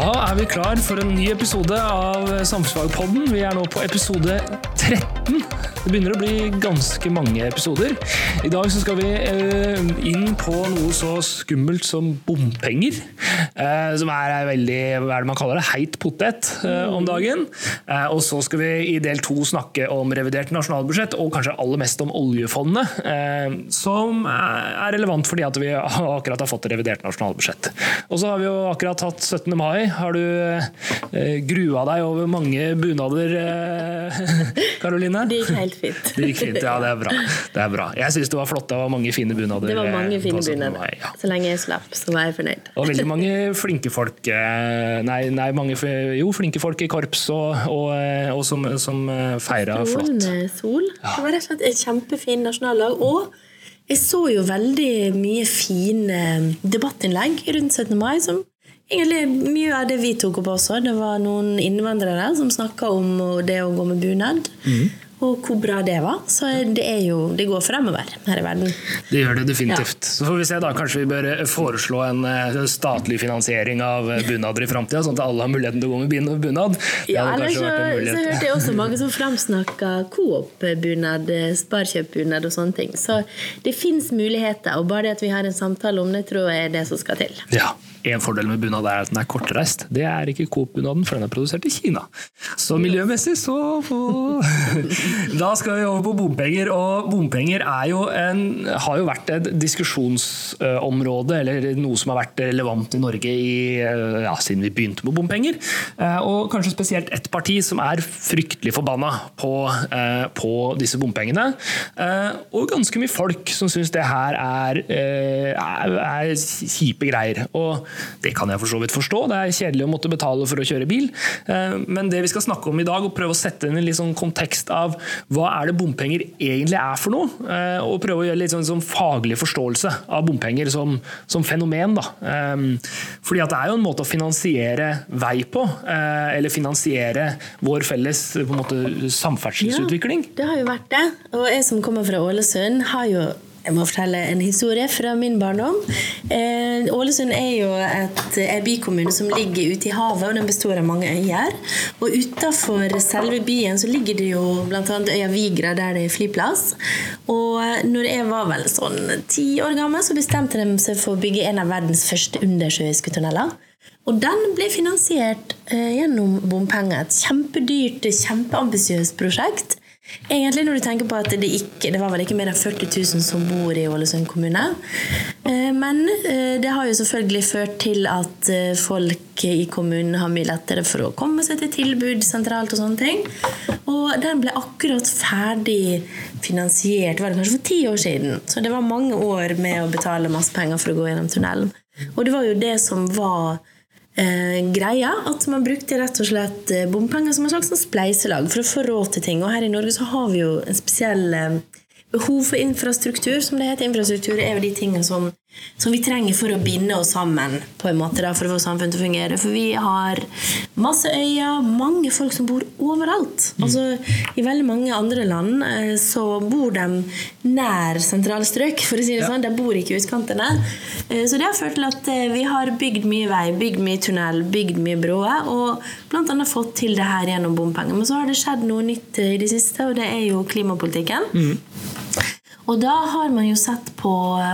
Da er vi klar for en ny episode av Samfunnsfagpodden. Vi er nå på episode 13. Det begynner å bli ganske mange episoder. I dag så skal vi eh, inn på noe så skummelt som bompenger. Eh, som er veldig hva er det man kaller det, heit potet eh, om dagen. Og så skal vi i del to snakke om revidert nasjonalbudsjett, og kanskje aller mest om oljefondet. som er relevant fordi at vi akkurat har fått revidert nasjonalbudsjett. Og så har vi jo akkurat hatt 17. mai. Har du grua deg over mange bunader, Karoline? Det gikk helt fint. Det gikk fint, ja det er bra. Det er bra. Jeg syns det var flott, det var mange fine bunader. Det var mange eh, fine på 17. bunader. Ja. Så lenge jeg slapp, så var jeg fornøyd. Og veldig mange flinke folk eh, Nei, nei mange, jo, flinke folk i korps og, og, eh, og som, som feira flott. Sol. Det var rett og slett et kjempefin nasjonaldag. Og jeg så jo veldig mye fine debattinnlegg rundt 17. mai. som Egentlig mye av det vi tok opp også. Det var noen innvandrere som snakka om det å gå med bunad. Og hvor bra det var. Så det, er jo, det går fremover her i verden. Det gjør det definitivt. Så får vi se da, Kanskje vi bør foreslå en eh, statlig finansiering av eh, bunader i framtida, sånn at alle har muligheten til å gå med bunad. Ja, eller så, så hørte jeg også mange som framsnakka Coop-bunad, Sparkjøp-bunad og sånne ting. Så det fins muligheter, og bare det at vi har en samtale om det, tror jeg er det som skal til. Ja, En fordel med bunad er at den er kortreist. Det er ikke Coop-bunaden, for den er produsert i Kina. Så miljømessig så Da skal vi over på bompenger. Og bompenger er jo en, har jo vært et diskusjonsområde, eller noe som har vært relevant i Norge i, ja, siden vi begynte med bompenger. Eh, Og kanskje spesielt ett parti som er fryktelig forbanna på, eh, på disse bompengene. Eh, Og ganske mye folk som syns det her er, er, er kjipe greier. Og det kan jeg for så vidt forstå. Det er kjedelig å måtte betale for å kjøre bil. Eh, Men det vi skal snakke om i dag, og prøve å sette inn en litt sånn kontekst av hva er det bompenger egentlig er for noe, eh, og prøve å gjøre litt sånn, sånn faglig forståelse av bompenger som, som fenomen. Da. Eh, Fordi at det er jo en måte å finansiere vei på, eller finansiere vår felles på en måte, samferdselsutvikling. Ja, det har jo vært det. Og jeg som kommer fra Ålesund, har jo jeg må fortelle en historie fra min barndom. Eh, Ålesund er jo et, bykommune som ligger ute i havet, og den består av mange øyer. Og utafor selve byen så ligger det jo bl.a. øya Vigra, der det er flyplass. Og når jeg var vel sånn ti år gammel, så bestemte de seg for å bygge en av verdens første undersjøiske tunneler. Og den ble finansiert eh, gjennom bompenger. Et kjempedyrt, kjempeambisiøst prosjekt. Egentlig når du tenker på at det, ikke, det var vel ikke mer enn 40 000 som bor i Ålesund kommune. Eh, Men eh, det har jo selvfølgelig ført til at eh, folk i kommunen har mye lettere for å komme seg til tilbud sentralt og sånne ting. Og den ble akkurat ferdig finansiert, var det kanskje for ti år siden. Så det var mange år med å betale masse penger for å gå gjennom tunnelen. Og det var jo det som var greia. At man brukte rett og slett eh, bompenger som en slags sånn spleiselag for å få råd til ting. Og her i Norge så har vi jo en spesiell eh, behov for infrastruktur, som det heter. Infrastruktur er jo de tingene som, som vi trenger for å binde oss sammen på en måte da, for å få samfunnet til å fungere. For vi har masse øyer, mange folk som bor overalt. Altså, I veldig mange andre land eh, så bor de nær sentralstrøk, for å si det Ja. sånn. De bor ikke i utkantene. Eh, Så det har ført til at eh, vi har bygd mye vei, bygd mye tunnel, bygd mye broer, og annet fått til det her gjennom bompenger. Men så har det skjedd noe nytt i det siste, og det er jo klimapolitikken. Og da har man jo sett på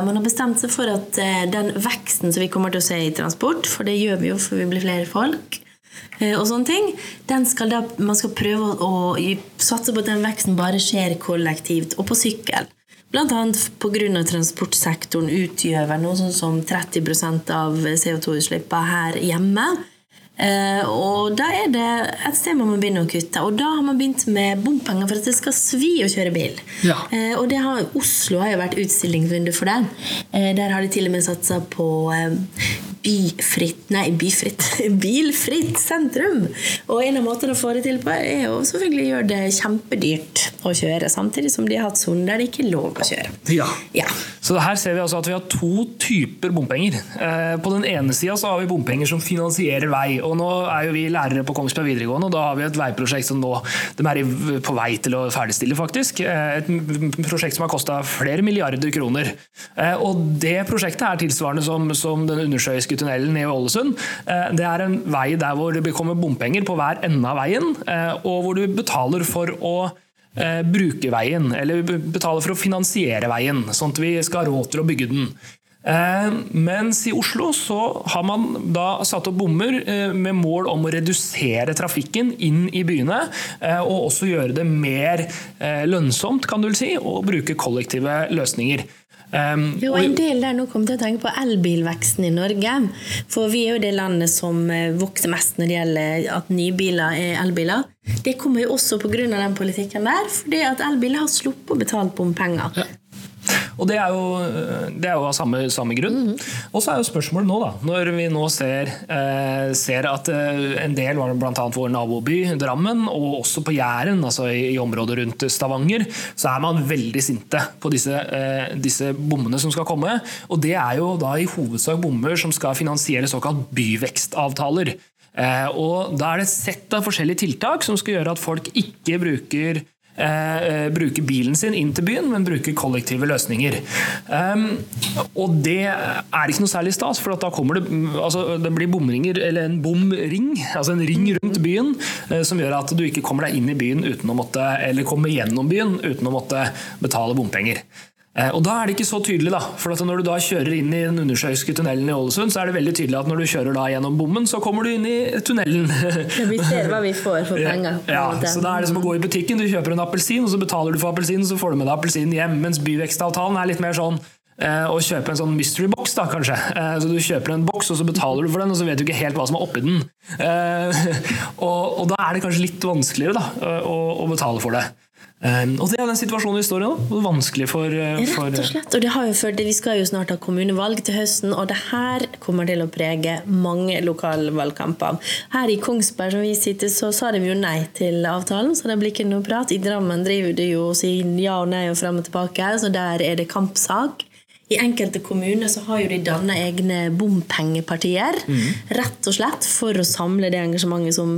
Man har bestemt seg for at eh, den veksten som vi kommer til å se i transport, for det gjør vi jo for vi blir flere folk, eh, og sånne ting, skal da, man skal prøve å, å satse på at den veksten bare skjer kollektivt og på sykkel. Annet pga. transportsektoren utgjør noe sånn som 30% av CO2-utslippene her hjemme. Eh, og da er det et sted man må begynne å kutte. Og da har man begynt med bompenger for at det skal svi å kjøre bil. Ja. Eh, og det har, Oslo har jo vært utstillingsvindu for det. Eh, der har de til og med satsa på byfritt Nei, byfritt. Bilfritt sentrum. Og en av måtene å få det til på er jo selvfølgelig å gjøre det kjempedyrt å kjøre, samtidig som de har hatt sonen der det ikke er lov å kjøre. Ja. Ja. Så her ser vi altså at vi har to typer bompenger. Eh, På den ene sida har vi bompenger som finansierer vei. og Nå er jo vi lærere på Kongsberg videregående, og da har vi et veiprosjekt som nå de er på vei til å ferdigstille, faktisk. Eh, Et prosjekt som har kosta flere milliarder kroner. Eh, Og det prosjektet er tilsvarende som, som den undersjøiske Undersjøiske-tunnelen i Ålesund. Det er en vei der hvor det kommer bompenger på hver ende av veien, og hvor du betaler for å bruke veien, eller betaler for å finansiere veien, sånn at vi skal ha råd til å bygge den. Eh, mens i Oslo så har man da satt opp bommer eh, med mål om å redusere trafikken inn i byene, eh, og også gjøre det mer lønnsomt kan du si, å bruke kollektive løsninger. Um, jo, en del der nå kommer til å tenke på elbilveksten i Norge. For vi er jo det landet som vokser mest når det gjelder at nybiler er elbiler. Det kommer jo også pga. den politikken der, fordi at elbiler har sluppet å betale bompenger. Ja. Og Det er jo, det er jo av samme, samme grunn. Mm -hmm. Og så er jo spørsmålet nå, da, når vi nå ser, eh, ser at eh, en del, bl.a. vår naboby Drammen, og også på Jæren, altså i, i, området rundt Stavanger, så er man veldig sinte på disse, eh, disse bommene som skal komme. Og det er jo da i hovedsak bommer som skal finansiere såkalt byvekstavtaler. Eh, og Da er det et sett av forskjellige tiltak som skal gjøre at folk ikke bruker Eh, eh, bruke bilen sin inn til byen, men bruke kollektive løsninger. Um, og det er ikke noe særlig stas, for da kommer det altså, det blir bomringer, eller en bomring, altså en ring rundt byen, eh, som gjør at du ikke kommer deg inn i byen uten å måtte, eller kommer gjennom byen uten å måtte betale bompenger. Eh, og Da er det ikke så tydelig, da. For Når du da kjører inn i den undersjøiske tunnelen i Ålesund, så er det veldig tydelig at når du kjører da gjennom bommen, så kommer du inn i tunnelen. vi ser hva vi får for penger. Ja, ja, så Da er det som å gå i butikken. Du kjøper en appelsin, og så betaler du for appelsinen, så får du med deg appelsinen hjem. Mens byvekstavtalen er litt mer sånn eh, å kjøpe en sånn mystery box, da, kanskje. Eh, så Du kjøper en boks, og så betaler du for den, og så vet du ikke helt hva som er oppi den. Og, og da er det kanskje litt vanskeligere da, å, å betale for det. Um, og Det er den situasjonen vi står i nå. Det er vanskelig for, uh, for Rett og slett. Og det har jo ført, Vi skal jo snart ha kommunevalg til høsten, og det her kommer til å prege mange lokale valgkamper. Her i Kongsberg som vi sitter, så sa de jo nei til avtalen, så det blir ikke noe prat. I Drammen driver de jo og sier ja og nei og frem og tilbake, så der er det kampsak. I enkelte kommuner så har jo de danna egne bompengepartier, mm. rett og slett for å samle det engasjementet som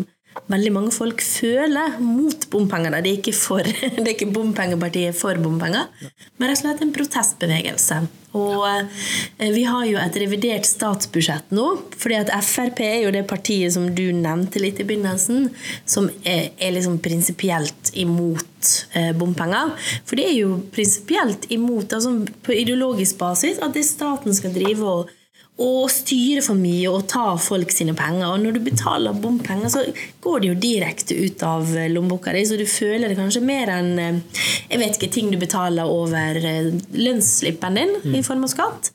veldig mange folk føler mot bompenger. Det er ikke, for, det er ikke bompengepartiet for bompenger, men rett og slett en protestbevegelse. Og eh, vi har jo et revidert statsbudsjett nå, fordi at Frp er jo det partiet som du nevnte litt i begynnelsen, som er, er liksom prinsipielt imot eh, bompenger. For det er jo prinsipielt imot, altså på ideologisk basis, at det staten skal drive og og styre for mye og ta folk sine penger. Og når du betaler bompenger, så går det jo direkte ut av lommeboka di, så du føler det kanskje mer enn eh, jeg vet ikke, ting du betaler over eh, lønnsslippen din mm. i form av skatt.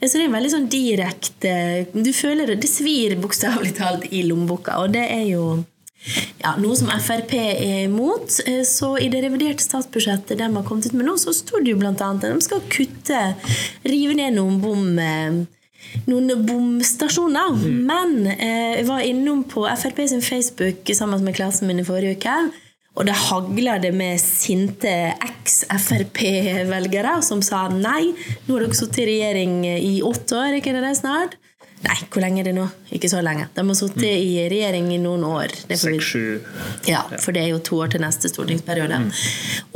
Så det er veldig sånn direkte Du føler det, det svir bokstavelig talt i lommeboka, og det er jo ja, noe som Frp er imot. Eh, så i det reviderte statsbudsjettet de har kommet ut med nå, så står det jo bl.a. at de skal kutte, rive ned noen bom noen bomstasjoner. Mm. Men eh, jeg var innom på Frp sin Facebook sammen med klassen min i forrige uke. Og det hagla det med sinte eks-Frp-velgere som sa nei, nå har dere sittet i regjering i åtte år, ikke det snart? Nei, hvor lenge er det nå? Ikke så lenge. De har sittet mm. i regjering i noen år. Seks, sju. Ja, for det er jo to år til neste stortingsperiode. Mm.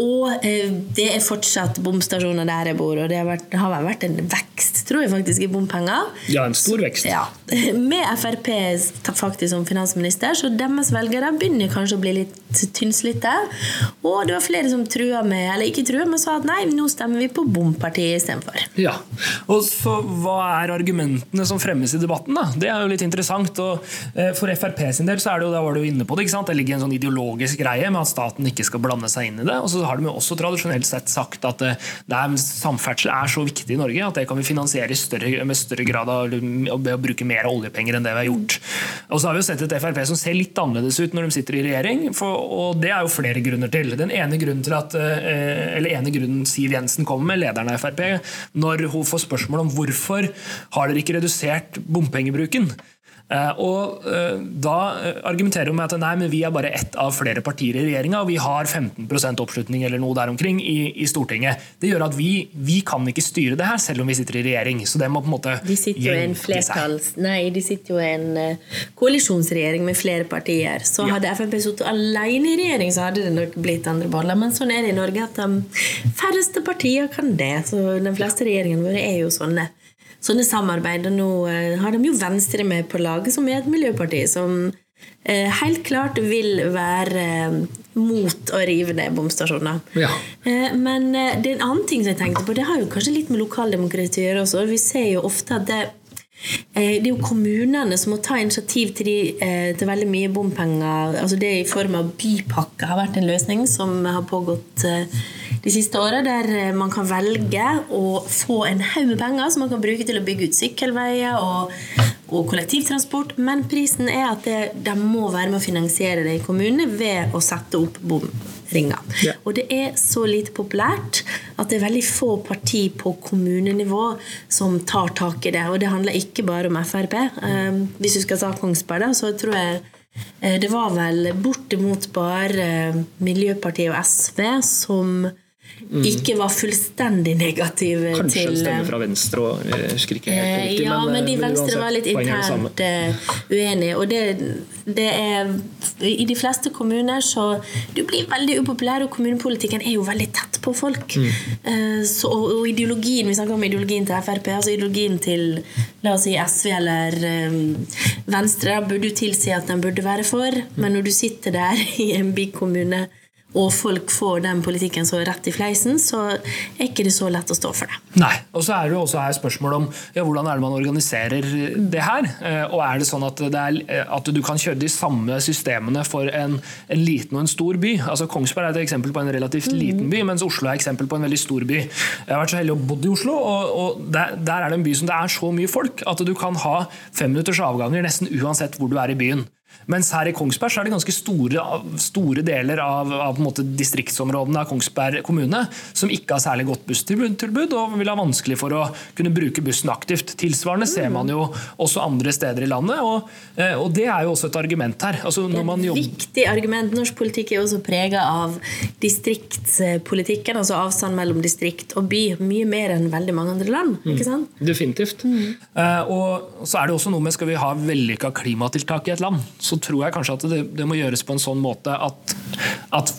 Og eh, det er fortsatt bomstasjoner der jeg bor, og det har, vært, har vært en vekst, tror jeg faktisk, i bompenger. Ja, en stor vekst. Ja. Med Frp faktisk som finansminister, så deres velgere begynner kanskje å bli litt tynnslitte. Og det var flere som trua med, eller ikke trua, men sa at nei, nå stemmer vi på bompartiet istedenfor. Ja. Og så hva er argumentene som fremmes i debatten. Da. Det er jo litt interessant. og eh, For Frp sin del så er det jo, da var du inne på det, ikke sant? det ligger en sånn ideologisk greie med at staten ikke skal blande seg inn i det. Og så har de jo også tradisjonelt sett sagt at eh, er, samferdsel er så viktig i Norge at det kan vi finansiere større, med større grad av ved å bruke mer oljepenger enn det vi har gjort. Og så har vi jo sett et Frp som ser litt annerledes ut når de sitter i regjering, for, og det er jo flere grunner til. Den ene grunnen til at, eh, eller ene grunnen Siv Jensen kommer med, lederen av Frp, når hun får spørsmål om hvorfor har dere ikke redusert bompengebruken. Eh, og eh, Da argumenterer hun med at nei, men vi er bare ett av flere partier i regjeringa, og vi har 15% oppslutning eller noe der omkring i, i Stortinget. Det gjør at vi, vi, kan ikke styre det her, selv om vi sitter i regjering. Så det må på en måte De sitter jo i en flertalls... Nei, de sitter jo i en koalisjonsregjering med flere partier. Så ja. hadde Frp sittet alene i regjering, så hadde det nok blitt andre baller. Men sånn er det i Norge at de færreste partier kan det. Så de fleste regjeringene våre er jo sånne. sånne samarbeid. Og nå eh, har de jo Venstre med på laget, som er et miljøparti som eh, helt klart vil være eh, mot å rive ned bomstasjoner. Ja. Eh, Men det er en annen ting som jeg tenkte på, det har jo kanskje litt med lokaldemokrati å gjøre også. Vi ser jo ofte at det eh, det er jo kommunene som må ta initiativ til, de, til veldig mye bompenger. Altså det i form av bypakke har vært en løsning som har pågått de siste åra, der man kan velge å få en haug med penger som man kan bruke til å bygge ut sykkelveier og, og kollektivtransport, men prisen er at det, de må være med å finansiere det i kommunene ved å sette opp bomringer. Ja. Og det er så lite populært at det er veldig få parti på kommunenivå som tar tak i det. Og det handler ikke bare om Frp. Eh, Hvis du skal ta Kongsberg, da, så tror jeg eh, det var vel bortimot bare eh, Miljøpartiet og SV som ikke var fullstendig negative Mm. Kanskje til en stemme eh, fra Venstre og skriker helt Eh, riktig. ja, men, de eh, Venstre uansett, var litt er internt eh, uenige. Og det, det er I de fleste kommuner så Du blir veldig upopulær, og kommunepolitikken er jo veldig tett på folk. Mm. Eh, så, og, og ideologien Vi snakker om ideologien til Frp. altså Ideologien til la oss si SV eller um, Venstre da burde jo tilsi at den burde være for, men når du sitter der i en bykommune og folk får den politikken så rett i fleisen, så er ikke det så lett å stå for det. Nei, og så er det jo også her spørsmål om ja, hvordan er det man organiserer det her. Eh, Og er det sånn at, det er, eh, at du kan kjøre de samme systemene for en, en liten og en stor by? Altså Kongsberg er et eksempel på en relativt liten by, mens Oslo er et eksempel på en veldig stor by. Jeg har vært så heldig å bo i Oslo, og, og der, der er det en by som det er så mye folk at du kan ha femminutters avganger nesten uansett hvor du er i byen. Mens her i Kongsberg så er det ganske store, store deler av, av på en måte distriktsområdene av Kongsberg kommune som ikke har særlig godt busstilbud og vil ha vanskelig for å kunne bruke bussen aktivt. Tilsvarende ser man jo også andre steder i landet, og, eh, og det er jo også et argument her. Altså når man et jobber viktig argument. Norsk politikk er også prega av distriktspolitikken, altså avstand mellom distrikt og by, mye mer enn veldig mange andre land. ikke sant? Definitivt. Eh, og så er det også noe med Skal vi ha vellykka klimatiltak i et land, så tror jeg kanskje at det, det må gjøres på en sånn måte at, at,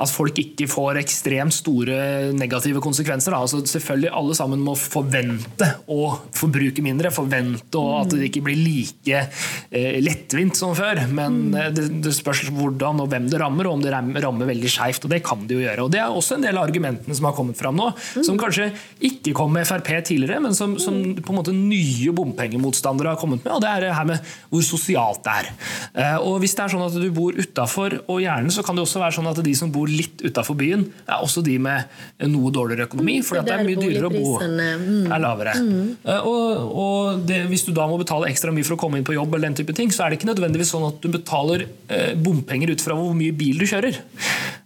at folk ikke får ekstremt store negative konsekvenser. Altså selvfølgelig Alle sammen må forvente å forbruke mindre, forvente at det ikke blir like eh, lettvint som før. Men eh, det, det spørs hvordan og hvem det rammer, og om det rammer veldig skeivt. Og det kan det jo gjøre. Og det er også en del av argumentene som har kommet fram nå, som kanskje ikke kom med Frp tidligere, men som, som på en måte nye bompengemotstandere har kommet med. Og det er det her med hvor sosialt det er. Eh, Og hvis det er sånn at du bor utafor, og gjerne så kan det også være sånn at de som bor litt utafor byen, er også de med noe dårligere økonomi, for det er mye dyrere å bo. mm. Er lavere. Mm. Og, og det, hvis du da må betale ekstra mye for å komme inn på jobb, eller den type ting, så er det ikke nødvendigvis sånn at du betaler eh, bompenger ut fra hvor mye bil du kjører.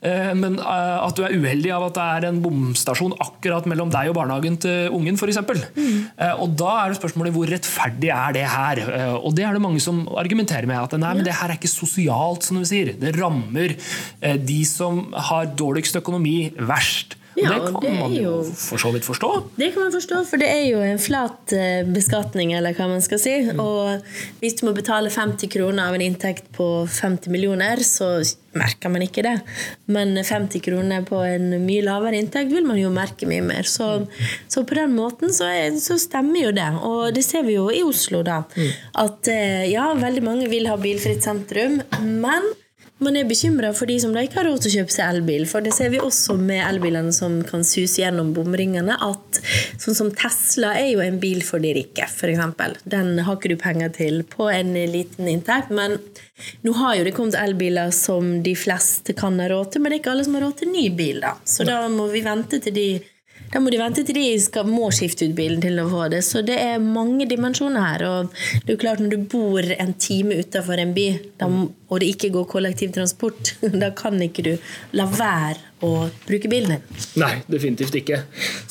Eh, men eh, at du er uheldig av at det er en bomstasjon akkurat mellom deg og barnehagen til ungen, f.eks. Mm. og da er det spørsmålet hvor rettferdig er det her? Eh, og det er det mange som argumenterer med. At nei, men det her er ikke sosialt, som du sier. Det rammer eh, de som har dårligst økonomi, verst. Ja, det kan det man jo for så vidt forstå. Det kan man forstå, for det er jo en flat eh, beskatning, eller hva man skal si. Og hvis du må betale 50 kroner av en inntekt på 50 millioner, så merker man ikke det. Men 50 kroner på en mye lavere inntekt vil man jo merke mye mer. Så, så på den måten så, er, så stemmer jo det. Og det ser vi jo i Oslo, da. At eh, ja, veldig mange vil ha bilfritt sentrum, men man er bekymra for de som da ikke har råd til å kjøpe seg elbil. For det ser vi også med elbilene som kan suse gjennom bomringene. At sånn som Tesla er jo en bil for de rike, f.eks. Den har ikke du penger til på en liten inntekt. Men nå har jo det kommet elbiler som de fleste kan ha råd til, men det er ikke alle som har råd til ny bil. da. Så da må vi vente til de da må de vente til de skal, må skifte ut bilen til å få det. Så det er mange dimensjoner her. Og det er jo klart når du bor en time utafor en by, da, og det ikke går kollektivtransport, da kan ikke du la være å bruke bilen din. Nei, definitivt ikke.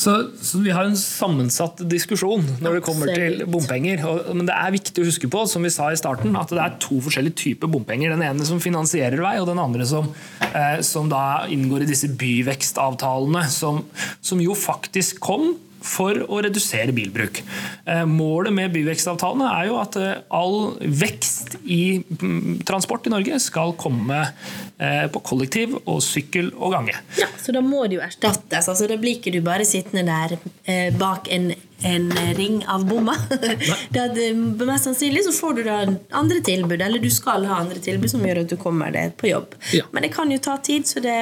Så, så vi har en sammensatt diskusjon når det kommer til bompenger. Og, men det er viktig å huske på som vi sa i starten, at det er to forskjellige typer bompenger. Den ene som finansierer vei, og den andre som, eh, som da inngår i disse byvekstavtalene, som, som jo faktisk kom for å redusere bilbruk. Eh, Målet med byvekstavtalene er jo at eh, all vekst i mm, transport i Norge skal komme eh, på kollektiv og sykkel og gange. Ja, Så da må det jo erstattes. altså Da blir ikke du bare sittende der bak en en ring av at, eh, mest sannsynlig så får du da andre tilbud, eller du skal ha andre tilbud som gjør at du kommer deg på jobb. Ja. Men det kan jo ta tid, så det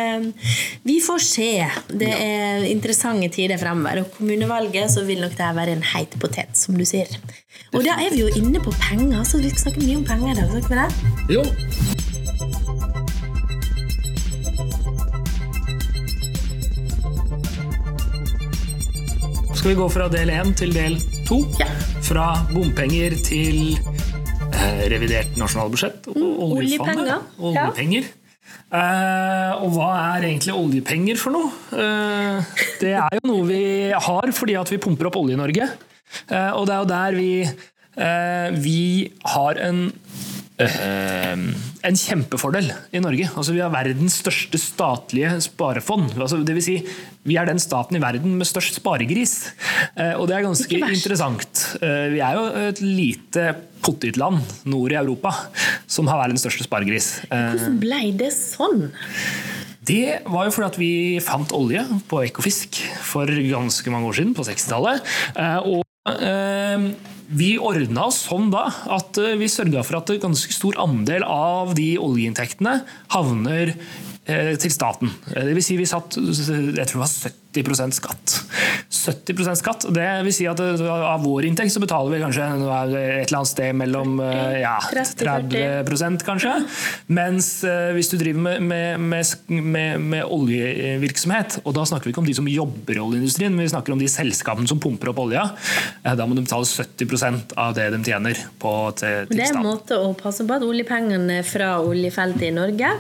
Vi får se. Det er interessante tider fremover. Og kommunevalget så vil nok det være en heit potet, som du sier. Og da er vi jo inne på penger, så vi snakker mye om penger i dag. Skal vi det? Jo. Skal vi gå fra del én til del to? Ja. Fra bompenger til eh, revidert nasjonalbudsjett og oljepenger. Ja. Oljepenger. Eh, og hva er egentlig oljepenger for noe? Uh, det er jo noe vi har fordi at vi pumper opp olje i Norge. Uh, og det er jo der vi, vi har en en kjempefordel i Norge. Altså, vi har verdens største statlige sparefond. Altså, det vil si, vi er den staten i verden med størst sparegris. Eh, og det er ganske interessant. Eh, vi er jo et lite pottitland nord i Europa som har verdens største sparegris. Eh, Hvordan ble det sånn? det var jo fordi at vi fant olje på Ekofisk for ganske mange år siden, på 60-tallet. Eh, Og eh, vi ordna oss sånn da at eh, vi sørga for at en ganske stor andel av de oljeinntektene havner eh, til staten. Eh, Det vil si vi satt jeg tror det var 70 skatt. 70% skatt, det vil si at eh, Av vår inntekt så betaler vi kanskje et eller annet sted mellom eh, ja, 30-40. 30 kanskje. Mens eh, hvis du driver med, med, med, med, oljevirksomhet, og da snakker vi ikke om de som jobber i oljeindustrien, men vi snakker om de selskapene som pumper opp olja, da må de betale 70% av det de tjener på, til, til det er en måte å passe på at oljepengene fra oljefeltet i Norge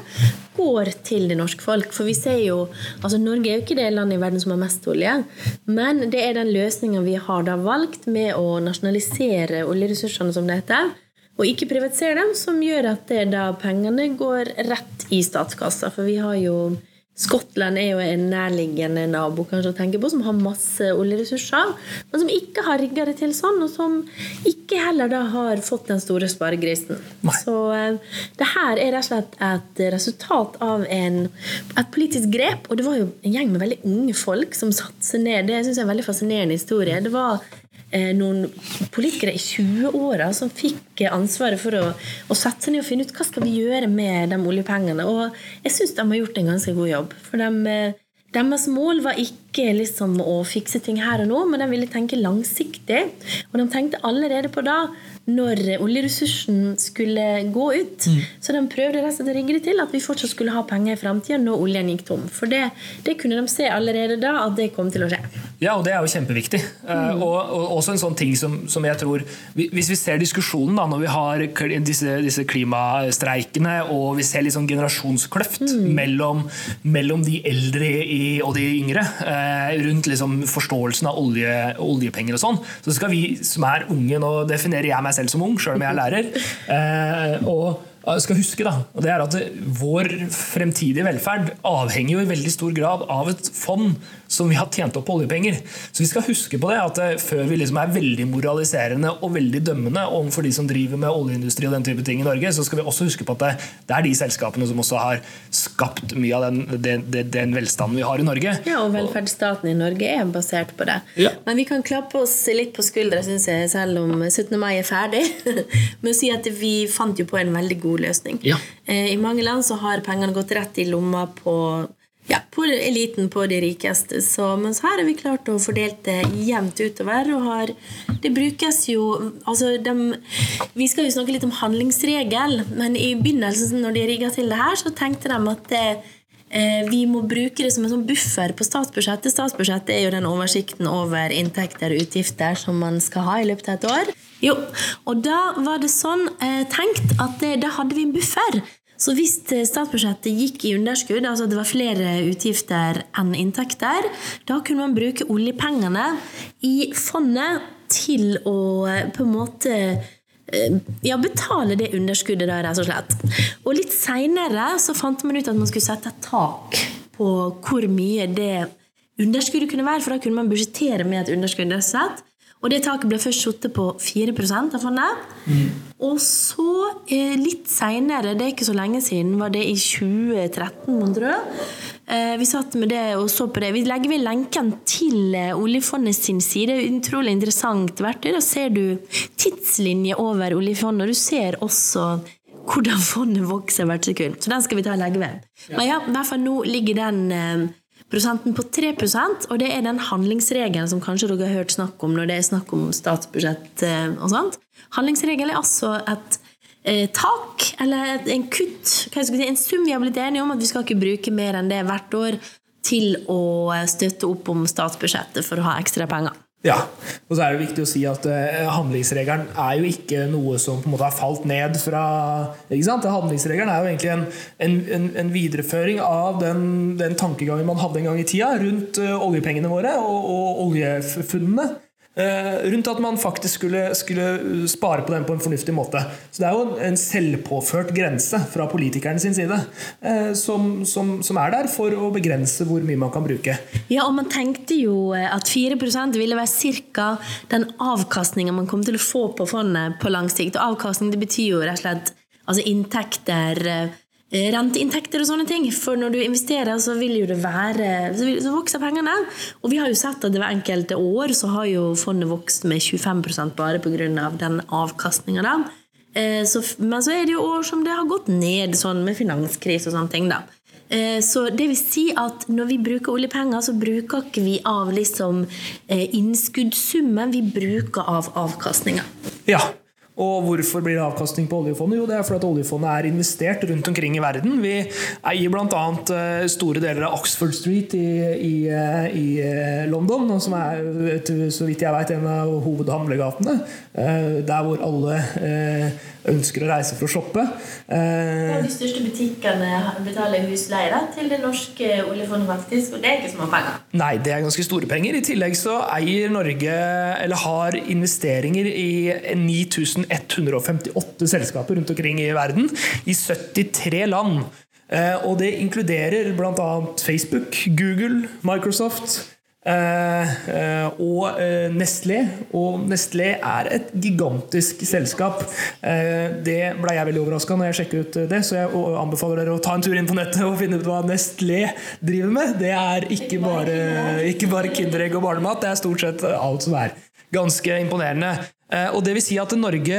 går til det norske folk. For vi ser jo altså Norge er jo ikke det landet i verden som har mest olje, men det er den løsninga vi har da valgt med å nasjonalisere oljeressursene, som det heter. Og ikke privatisere dem, som gjør at det da pengene går rett i statskassa. For vi har jo Skottland er jo en nærliggende nabo kanskje å tenke på, som har masse oljeressurser, men som ikke har rigga det til sånn, og som ikke heller da har fått den store sparegrisen. Nei. Så eh, det her er rett og slett et resultat av en, et politisk grep, og det var jo en gjeng med veldig unge folk som satte seg ned. Det synes jeg er en veldig fascinerende historie. Det var noen politikere i 20-åra som fikk eh, ansvaret for å, å sette seg ned og finne ut hva skal vi gjøre med de oljepengene. Og jeg syns de har gjort en ganske god jobb. For de, eh, deres mål var ikke liksom å fikse ting her og nå, men de ville tenke langsiktig. Og de tenkte allerede på da når oljeressursen skulle gå ut. Så de prøvde rett slett å rigge det til at vi fortsatt skulle ha penger i framtida når oljen gikk tom. For det, det kunne de se allerede da at det kom til å skje. Ja, og det er jo kjempeviktig. Mm. og, og også en sånn ting som, som jeg tror Hvis vi ser diskusjonen da, når vi har disse, disse klimastreikene, og vi ser litt sånn generasjonskløft mellom, mellom de eldre i, og de yngre, eh, rundt liksom forståelsen av olje, oljepenger og sånn, så skal vi som er unge Nå definerer jeg meg selv som ung, sjøl om jeg er lærer. eh, og skal huske da, og det er at Vår fremtidige velferd avhenger jo i veldig stor grad av et fond som vi har tjent opp på oljepenger. Så vi skal huske på det, at eh, før vi liksom er veldig moraliserende og veldig dømmende overfor de som driver med oljeindustri og den type ting i Norge, så skal vi også huske på at det, det er de selskapene som også har skapt mye av den, den, den, den velstanden vi har i Norge. Ja, og velferdsstaten i Norge er basert på det. Ja. Men vi kan klappe oss litt på skuldra, synes jeg, selv om 17. mai er ferdig, med å si at vi fant jo på en veldig god løsning. Ja. Eh, I mange land så har pengene gått rett i lomma på ja, på eliten, på de rikeste. Så, mens her har vi klart å fordele det jevnt utover. Og har, det brukes jo altså de, Vi skal jo snakke litt om handlingsregel, men i begynnelsen, når de rigga til det her, så tenkte de at det, eh, vi må bruke det som en sånn buffer på statsbudsjettet. Statsbudsjettet er jo den oversikten over inntekter og utgifter som man skal ha i løpet av et år. Jo, Og da var det sånn eh, tenkt at det, da hadde vi en buffer. Så hvis eh, statsbudsjettet gikk i underskudd, altså det var flere utgifter enn inntekter, da kunne man bruke oljepengene i fondet til å eh, på en måte eh, ja, betale det underskuddet der, rett og slett. Og litt seinere så fant man ut at man skulle sette et tak på hvor mye det underskuddet kunne være, for da kunne man budsjettere med et underskudd. rett og det taket ble først satt på 4% av fondet. Mm. Og så, eh, litt seinere, det er ikke så lenge siden, var det i 2013, mon tro. Eh, vi satt med det og så på det. Vi legger ved lenken til eh, oljefondet sin side. Det utrolig interessant verktøy. Da ser du tidslinje over oljefondet, og du ser også hvordan fondet vokser hvert sekund. Så den skal vi ta og legge ved. Men ja, i hvert fall nå ligger den prosenten på 3% og det er den handlingsregelen som kanskje dere har hørt snakk om når det er snakk om statsbudsjett eh, og sånt. Handlingsregelen er altså et eh, tak, eller en kutt, si, en sum vi har blitt enige om at vi skal ikke bruke mer enn det hvert år til å støtte opp om statsbudsjettet for å ha ekstra penger. Ja, og så er det viktig å si at uh, handlingsregelen er jo ikke noe som på en måte har falt ned fra ikke sant? Handlingsregelen er jo egentlig en, en, en, en videreføring av den, den, tankegangen man hadde en gang i tida rundt uh, oljepengene våre og, og oljefunnene. Eh, rundt at man faktisk skulle, skulle, spare på den på en fornuftig måte. Så Det er jo en selvpåført grense fra politikerne sin side eh, som, som, som, er der for å begrense hvor mye man kan bruke. Ja, og Man tenkte jo at 4% ville være ca. den avkastninga man kom til å få på fondet på lang sikt. Og avkastning det betyr jo rett og slett altså inntekter eh, Eh, renteinntekter og sånne ting. For når du investerer, så vil jo det være Så vokser pengene. Og vi har jo sett at det ved enkelte år så har jo fondet vokst med 25% bare pga. den avkastninga. Eh, men så er det jo år som det har gått ned, sånn med finanskrise og sånne ting. da. Eh, så det vil si at når vi bruker oljepenger, så bruker ikke vi av liksom innskuddssummen, vi bruker av avkastninga. Ja, og hvorfor blir det avkastning på oljefondet? Jo, det er fordi at oljefondet er investert rundt omkring i verden. Vi eier bl.a. Eh, store deler av Oxford Street i, i, eh, i eh, London, som er så vidt jeg vet en av hovedhandlegatene. Der hvor alle ønsker å reise for å shoppe. Ja, de største butikkene betaler husleie til det norske oljefondet, faktisk, og det er ikke små penger? Nei, det er ganske store penger. I tillegg så eier Norge, eller har investeringer i 9158 selskaper rundt omkring i verden, i 73 land. Eh, og det inkluderer bl.a. Facebook, Google, Microsoft. Uh, uh, og Nestlé. Og Nestlé er et gigantisk selskap. det ble jeg veldig overraska når jeg sjekket ut det, så jeg anbefaler dere å ta en tur inn på nettet og finne ut hva Nestlé driver med. Det er ikke bare, ikke bare Kinderegg og barnemat, det er stort sett alt som er. Ganske imponerende. Og det vil si at Norge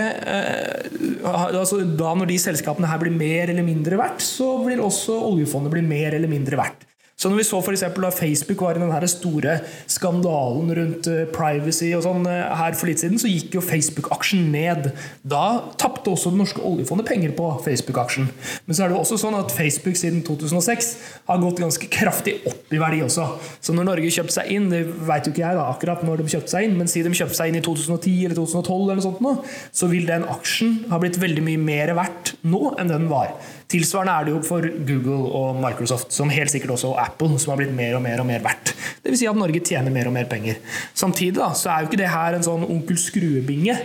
altså da Når de selskapene her blir mer eller mindre verdt, så vil også oljefondet bli mer eller mindre verdt. Så når vi så for da Facebook var i den store skandalen rundt eh, privacy og sånn eh, her for litt siden, så gikk jo Facebook-aksjen ned. Da tapte også det norske oljefondet penger på Facebook-aksjen. Men så er det jo også sånn at Facebook siden 2006 har gått ganske kraftig opp i verdi også. Så når Norge kjøpte seg inn, det vet jo ikke jeg da akkurat når de kjøpte seg inn, men siden de kjøpte seg inn i 2010 eller 2012, eller noe sånt nå, så vil den aksjen ha blitt veldig mye mer verdt nå enn den var. Tilsvarende er det jo for Google og Microsoft, som helt sikkert også Apple, som har blitt mer og mer og mer verdt. Dvs. Si at Norge tjener mer og mer penger. Samtidig da, så er jo ikke det her en sånn onkel Skrue-binge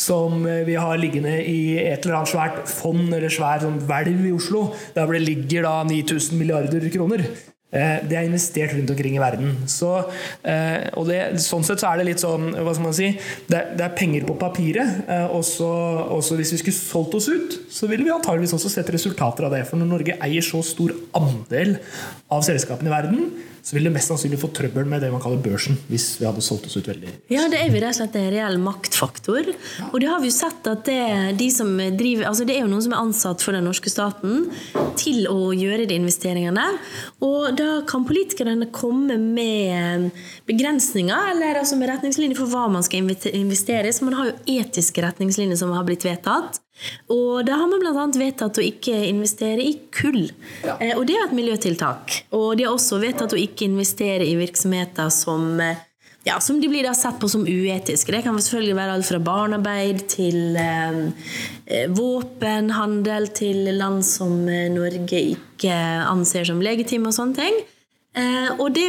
som eh, vi har liggende i et eller annet svært fond eller svær sånn hvelv i Oslo, der hvor det ligger da 9000 milliarder kroner. Eh, det er investert rundt omkring i verden. Så, eh, og det, sånn sett så er det litt sånn Hva skal man si Det, det er penger på papiret. Eh, og så hvis vi skulle solgt oss ut, så ville vi antageligvis også sett resultater av det. For når Norge eier så stor andel av selskapene i verden, så ville det mest sannsynlig få trøbbel med det man kaller børsen. hvis vi hadde solgt oss ut veldig. Ja, det er jo rett og slett en reell maktfaktor. Og det har vi jo sett at det, de som driver, altså det er jo noen som er ansatt for den norske staten til å gjøre de investeringene. Og da kan politikerne komme med begrensninger eller altså med retningslinjer for hva man skal investere i. Så man har jo etiske retningslinjer som har blitt vedtatt. Og da har man bl.a. vedtatt å ikke investere i kull. Ja. Eh, og det er et miljøtiltak. Og de har også vedtatt å ikke investere i virksomheter som, eh, ja, som de blir da sett på som uetiske. Det kan selvfølgelig være alt fra barnearbeid til eh, eh våpenhandel til land som Norge ikke anser som legitime og sånne ting. Eh, og det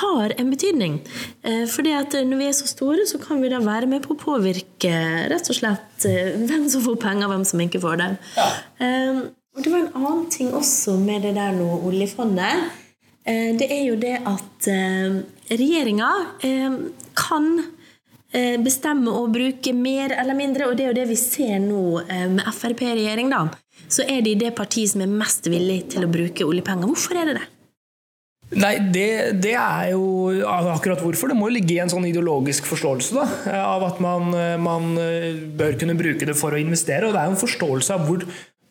har en betydning. Eh, fordi at når vi er så store, så kan vi da være med på å påvirke rett og slett eh, hvem som får penger, hvem som ikke får det. Ja. Eh, og det var en annen ting også med det der nå, oljefondet. Eh, det er jo det at eh, regjeringa kan bestemme å bruke mer eller mindre, og det er jo det vi ser nå med Frp-regjering, da. Så er de det partiet som er mest villig til å bruke oljepenger. Hvorfor er det det? Nei, det, det, er jo akkurat hvorfor. Det må jo ligge i en sånn ideologisk forståelse da, av at man, man, bør kunne bruke det for å investere. Og det er jo en forståelse av hvor,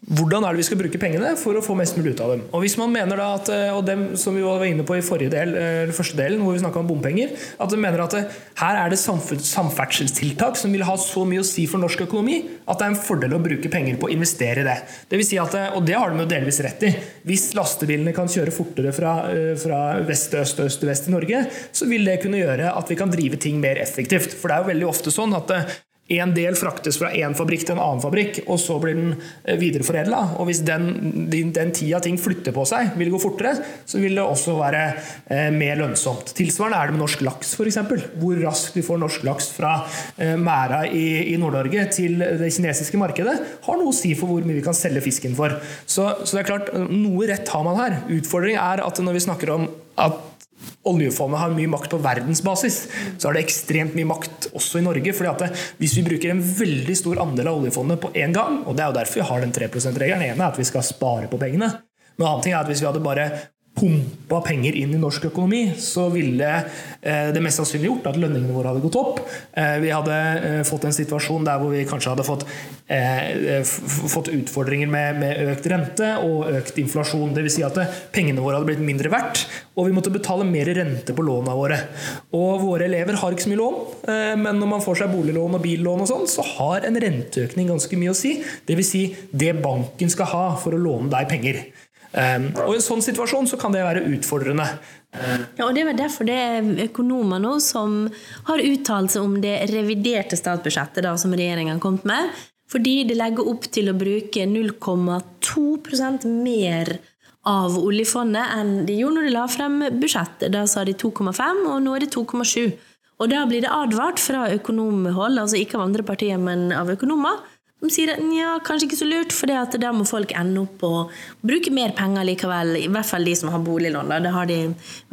hvordan er det vi skal bruke pengene for å få mest mulig ut av dem. Og hvis man mener da at, eh, og dem som vi var inne på i del, eh, eller første delen, hvor vi snakka om bompenger, at de mener at eh, her er det samferdselstiltak som vil ha så mye å si for norsk økonomi at det er en fordel å bruke penger på å investere i det. det, vil si at, og det har de jo delvis rett i. Hvis lastebilene kan kjøre fortere fra, fra vest til øst og øst til vest i Norge, så vil det kunne gjøre at vi kan drive ting mer effektivt. For det er jo veldig ofte sånn at en del fraktes fra én fabrikk til en annen fabrikk, og så blir den eh, videreforedla. Og hvis den, den tida ting flytter på seg, vil gå fortere, så vil det også være eh, mer lønnsomt. Tilsvarende er det med norsk laks, f.eks. Hvor raskt vi får norsk laks fra eh, merda i, i Nord-Norge til det kinesiske markedet, har noe å si for hvor mye vi kan selge fisken for. Så, så det er klart, noe rett har man her. Utfordringen er at når vi snakker om at oljefondet har mye makt på verdensbasis, så har det ekstremt mye makt også i Norge. fordi at Hvis vi bruker en veldig stor andel av oljefondet på én gang, og det er jo derfor vi har den 3 %-regelen, ene er at vi skal spare på pengene, men en annen ting er at hvis vi hadde bare pumpa penger inn i norsk økonomi, så ville eh, det mest sannsynlig gjort at lønningene våre hadde gått opp. Eh, vi hadde eh, fått en situasjon der hvor vi kanskje hadde fått, fått utfordringer med, med, økt rente og økt inflasjon. Dvs. Si at pengene våre hadde blitt mindre verdt, og vi måtte betale mer rente på lånene våre. Og våre elever har ikke så mye lån, men når man får seg boliglån og billån, og sånn, så har en renteøkning ganske mye å si. Dvs. Si det banken skal ha for å låne deg penger. Ehm, og I en sånn situasjon så kan det være utfordrende. Ja, og Det er derfor det er økonomer nå som har uttalt seg om det reviderte statsbudsjettet da, som regjeringen har kommet med. Fordi det legger opp til å bruke 0,2% mer av oljefondet enn de gjorde når de la frem budsjettet. Da sa de 2,5, og nå er det 2,7. Og da blir det advart fra økonomhold, altså ikke av andre partier, men av økonomer, de sier at ja, kanskje ikke så lurt, for da må folk ende opp å bruke mer penger likevel. I hvert fall de som har boliglån. Det har de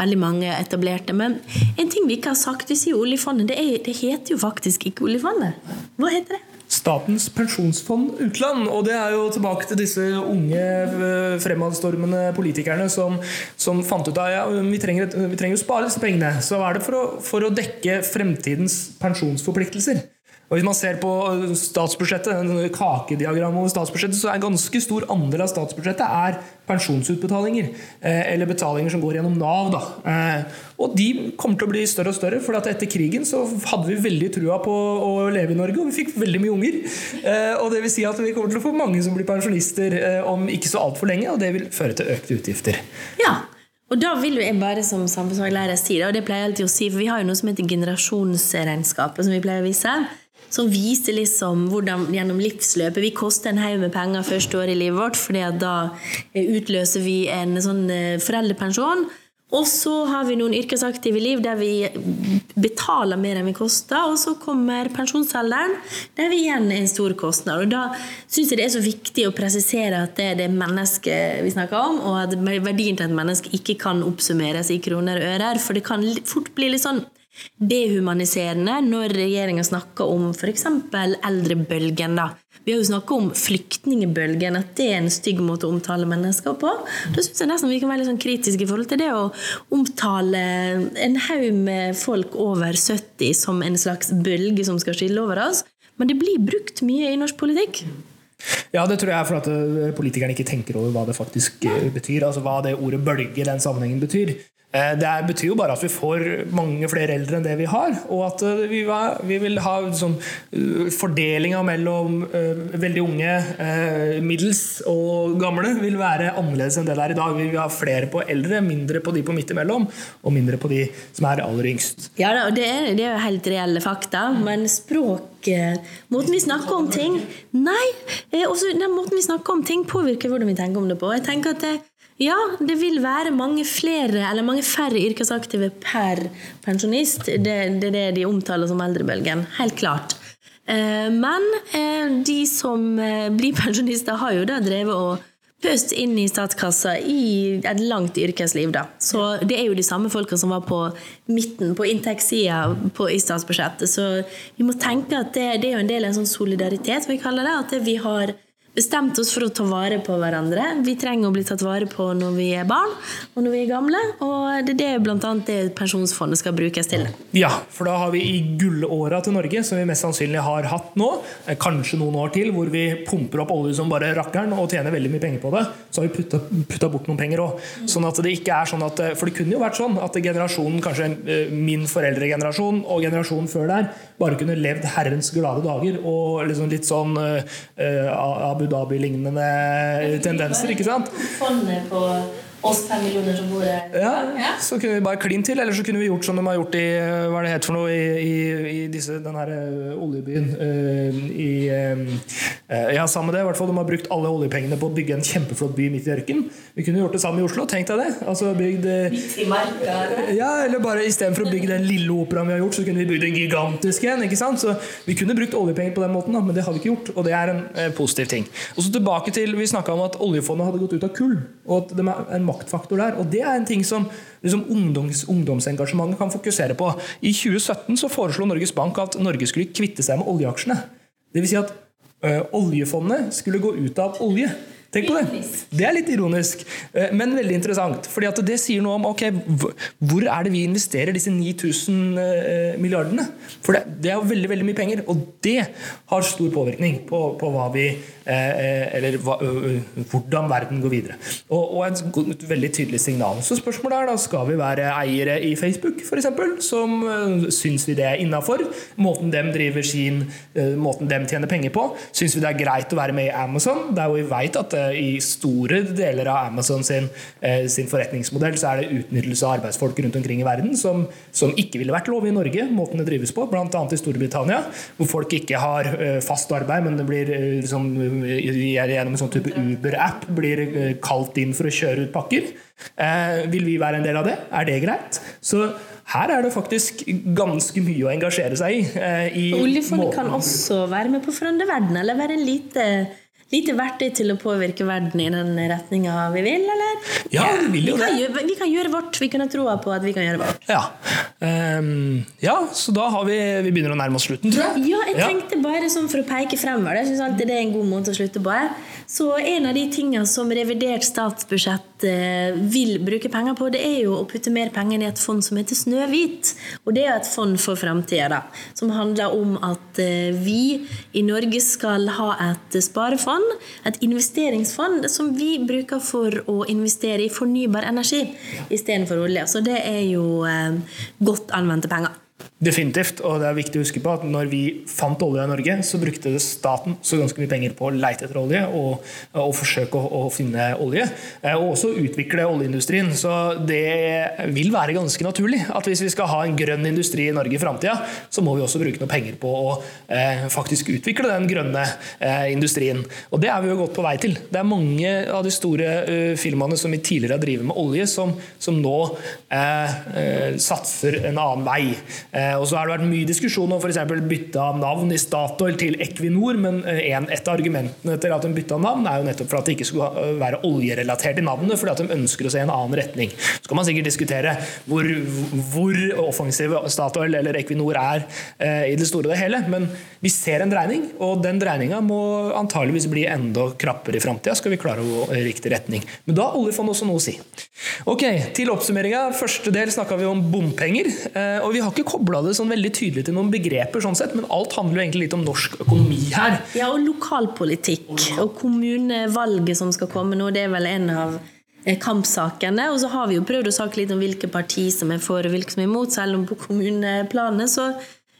veldig mange etablerte. Men en ting vi ikke har sagt, vi sier oljefondet. Det, er, det heter jo faktisk ikke oljefondet. Hva heter det? Statens pensjonsfond utland. Og det er jo tilbake til disse unge, eh, fremadstormende politikerne som, som fant ut at ja, vi, trenger, vi å spare disse pengene. Så hva er det for å, for å dekke fremtidens pensjonsforpliktelser. Og Hvis man ser på statsbudsjettet, kakediagrammet over statsbudsjettet, så er en ganske stor andel av statsbudsjettet er pensjonsutbetalinger. Eh, eller betalinger som går gjennom Nav. Da. Eh, og de kommer til å bli større og større. For etter krigen så hadde vi veldig trua på å leve i Norge, og vi fikk veldig mye unger. Eh, og det vil si at vi kommer til å få mange som blir pensjonister om ikke så altfor lenge, og det vil føre til økte utgifter. Ja, og da vil jeg bare som samfunnsfaglærer si det, og det pleier jeg alltid å si, for vi har jo noe som heter generasjonsregnskapet, som vi pleier å vise som viser liksom hvordan gjennom livsløpet Vi koster en haug med penger første året i livet vårt, fordi da utløser vi en sånn eh, foreldrepensjon. Og så har vi noen yrkesaktive liv der vi betaler mer enn vi koster. Og så kommer pensjonsalderen, der vi igjen er en stor kostnad. Og Da syns jeg det er så viktig å presisere at det er det mennesket vi snakker om, og at verdien til et menneske ikke kan oppsummeres i kroner og ører. For det kan fort bli litt sånn dehumaniserende når regjeringa snakker om f.eks. eldrebølgen. da. Vi har jo snakka om flyktningebølgen, at det er en stygg måte å omtale mennesker på. Da syns jeg nesten vi kan være litt sånn kritiske i forhold til det å omtale en haug med folk over 70 som en slags bølge som skal skille over oss. Men det blir brukt mye i norsk politikk. Ja, det tror jeg er fordi eh, politikerne ikke tenker over hva det faktisk eh, betyr. Altså hva det ordet bølge i den sammenhengen betyr. Eh, det betyr jo bare at vi får mange flere eldre enn det vi har. Og at eh, vi, vi vil ha sånn, eh, fordelinga mellom veldig unge, middels og gamle vil være annerledes enn det det er i dag. Vi vil ha flere på eldre, mindre på de på midt imellom, og mindre på de som er aller yngst. Ja, det er, det er jo helt reelle fakta, men språk Måten vi snakker om ting Nei! Også, den måten vi snakker om ting, påvirker hvordan vi tenker om det på. Jeg tenker at det, ja, det vil være mange flere eller mange færre yrkesaktive per pensjonist. Det, det er det de omtaler som eldrebølgen. Helt klart. Eh, men eh, de som eh, blir pensjonister, har jo da drevet og pøst inn i statskassa i et langt yrkesliv. Da. Så det er jo de samme folka som var på midten, på inntektssida i statsbudsjettet. Så vi må tenke at det, det er jo en del av en sånn solidaritet, vi kaller det. At vi har bestemt oss for å ta vare på hverandre. Vi trenger å bli tatt vare på når vi er barn og når vi er gamle. Og det er det bl.a. det pensjonsfondet skal brukes til. Ja, for da har vi i gullåra til Norge, som vi mest sannsynlig har hatt nå, eh, kanskje noen år til, hvor vi pumper opp olje som bare rakkeren og tjener veldig mye penger på det, så har vi putta, bort noen penger òg. Sånn at det ikke er sånn at eh, For det kunne jo vært sånn at generasjonen, kanskje eh, min foreldregenerasjon og generasjonen før der, bare kunne levd herrens glade dager og liksom litt sånn uh, Abu Dhabi-lignende tendenser. ikke sant? Fondet på oss fem millioner som bor her. Ja, så kunne vi bare klint til. Eller så kunne vi gjort som de har gjort i hva er det heter for noe, i, i, i disse, den her uh, oljebyen uh, i uh, Ja, sammen med det. I hvert fall, De har brukt alle oljepengene på å bygge en kjempeflott by midt i ørkenen. Vi kunne gjort det samme i Oslo. Tenk deg det. Altså bygd Ja, eller bare Istedenfor å bygge den lille operaen vi har gjort, så kunne vi bygd en gigantisk en. ikke sant? Så Vi kunne brukt oljepenger på den måten, da, men det har vi ikke gjort. Og det er en positiv ting. Og så tilbake til, Vi snakka om at oljefondet hadde gått ut av kull. og at det er maktfaktor der. Og det er en ting som liksom, ungdoms, ungdomsengasjementet kan fokusere på. I 2017 så foreslo Norges Bank at Norge skulle kvitte seg med oljeaksjene. Dvs. Si at ø, oljefondet skulle gå ut av olje. Tenk på det. Det er litt ironisk, men veldig interessant. fordi at det sier noe om ok, hvor er det vi investerer disse 9000 milliardene. For det, det er jo veldig veldig mye penger, og det har stor påvirkning på, på hva vi Eller eller hvordan verden går videre. Og, og et veldig tydelig signal. Så spørsmålet er da skal vi være eiere i Facebook, f.eks., som syns vi det er innafor? Måten dem driver sin måten dem tjener penger på? Syns vi det er greit å være med i Amazon? Der hvor vi vet at i store deler av Amazon sin, sin forretningsmodell så er det utnyttelse av arbeidsfolk rundt omkring i verden som, som ikke ville vært lov i Norge, måten det drives på, bl.a. i Storbritannia, hvor folk ikke har fast arbeid, men det blir liksom gjennom en sånn type Uber-app blir eh, kalt inn for å kjøre ut pakker. Eh, vil vi være en del av det? Er det greit? Så her er det faktisk ganske mye å engasjere seg i. Eh, i Oljefondet kan også være med på å forandre verden, eller være en lite lite verktøy til å påvirke verden i den retninga vi vil, eller? Ja, vi vil jo vi det. Gjøre, vi kan gjøre vårt. Vi kunne troa på at vi kan gjøre vårt. Ja, um, ja så da har vi Vi begynner å nærme oss slutten, tror jeg. Ja, jeg tenkte bare sånn for å peke fremover. Jeg syns alltid det er en god måte å slutte på. Så en av de tingene som revidert statsbudsjett eh, vil bruke penger på, det er jo å putte mer penger i et fond som heter Snøhvit. Og det er et fond for framtida, som handler om at eh, vi i Norge skal ha et sparefond fond, et investeringsfond som vi bruker for å investere i fornybar energi istedenfor olje. Så det er jo eh, godt anvendte penger. Definitivt, og det er viktig å huske på at når vi fant olje i Norge, så brukte staten så ganske mye penger på å leite etter olje og, og forsøke å, å, finne olje. Eh, og også utvikle oljeindustrien. Så det vil være ganske naturlig at hvis vi skal ha en grønn industri i Norge i framtida, så må vi også bruke noe penger på å eh, faktisk utvikle den grønne eh, industrien. Og det er vi jo godt på vei til. Det er mange av de store uh, firmaene som vi tidligere har drevet med olje, som, som nå eh, eh, satser en annen vei. Eh, og så har det vært mye diskusjon om f.eks. bytte av navn i Statoil til Equinor, men eh, en, et av argumentene til at de bytta navn, er jo nettopp for at det ikke skulle eh, være oljerelatert i navnet, fordi at de ønsker å se en annen retning. Så kan man sikkert diskutere hvor, hvor offensive Statoil eller Equinor er eh, i det store og det hele, men vi ser en dreining, og den dreininga må antageligvis bli enda krappere i framtida, skal vi klare å gå i riktig retning. Men da har oljefondet også noe å si. Ok, Til oppsummeringa. Første del snakka vi om bompenger. og vi har ikke kobla det sånn veldig tydelig til noen begreper, sånn sett, men alt handler jo egentlig litt om norsk økonomi her. Ja, og lokalpolitikk. Og kommunevalget som skal komme nå, det er vel en av eh, kampsakene. Og så har vi jo prøvd å snakke litt om hvilke parti som er for og hvilke som er imot, selv om på kommuneplanet så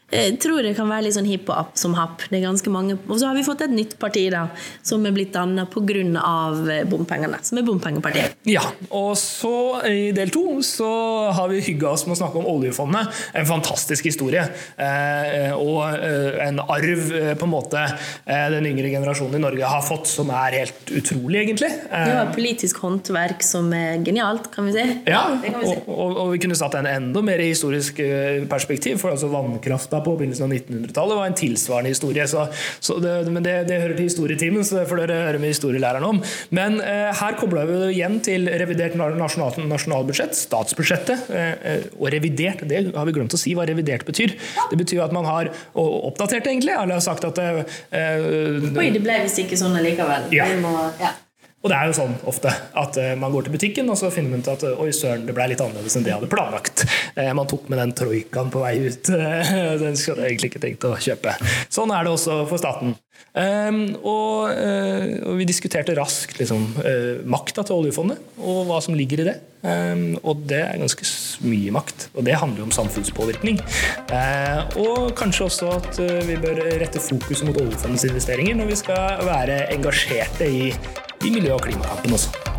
jeg tror det kan være litt sånn hipp og app som happ. Det er ganske mange. Og så har vi fått et nytt parti da, som er blitt danna pga. Eh, bompengene. Som er Bompengepartiet. Ja, og så i del to så har vi hygga oss med å snakke om oljefondet. En fantastisk historie. Eh, og eh, en arv eh, på en måte eh, den yngre generasjonen i Norge har fått, som er helt utrolig, egentlig. det var politisk håndverk som er genialt, kan vi si. Ja, vi si. Og, og, og, vi kunne satt en enda mer historisk perspektiv, for altså vannkrafta da på begynnelsen av 1900-tallet var en tilsvarende historie. Så, så det, men det, det, hører til historietimen, så det får dere høre med historielæreren om. Men eh, her kobla vi igjen til revidert nasjonal, nasjonalbudsjett, statsbudsjettet. Eh, og revidert, det har vi glemt å si hva revidert betyr. Det betyr at man har oppdatert, egentlig. Eller har sagt at eh, Oi, det ble visst ikke sånn allikevel. Ja. Vi Må, ja. Og det er jo sånn ofte at uh, man går til butikken og så finner man ut at oi søren, det ble litt annerledes enn det jeg hadde planlagt. Uh, man tok med den troikaen på vei ut. Den skulle jeg egentlig ikke tenkt å kjøpe. Sånn er det også for staten. Um, og, og, vi diskuterte raskt liksom, makta til oljefondet og hva som ligger i det. Um, og det er ganske mye makt. Og det handler jo om samfunnspåvirkning. og kanskje også at vi bør rette fokus mot oljefondets investeringer når vi skal være engasjerte i i miljø- og klimakampen også.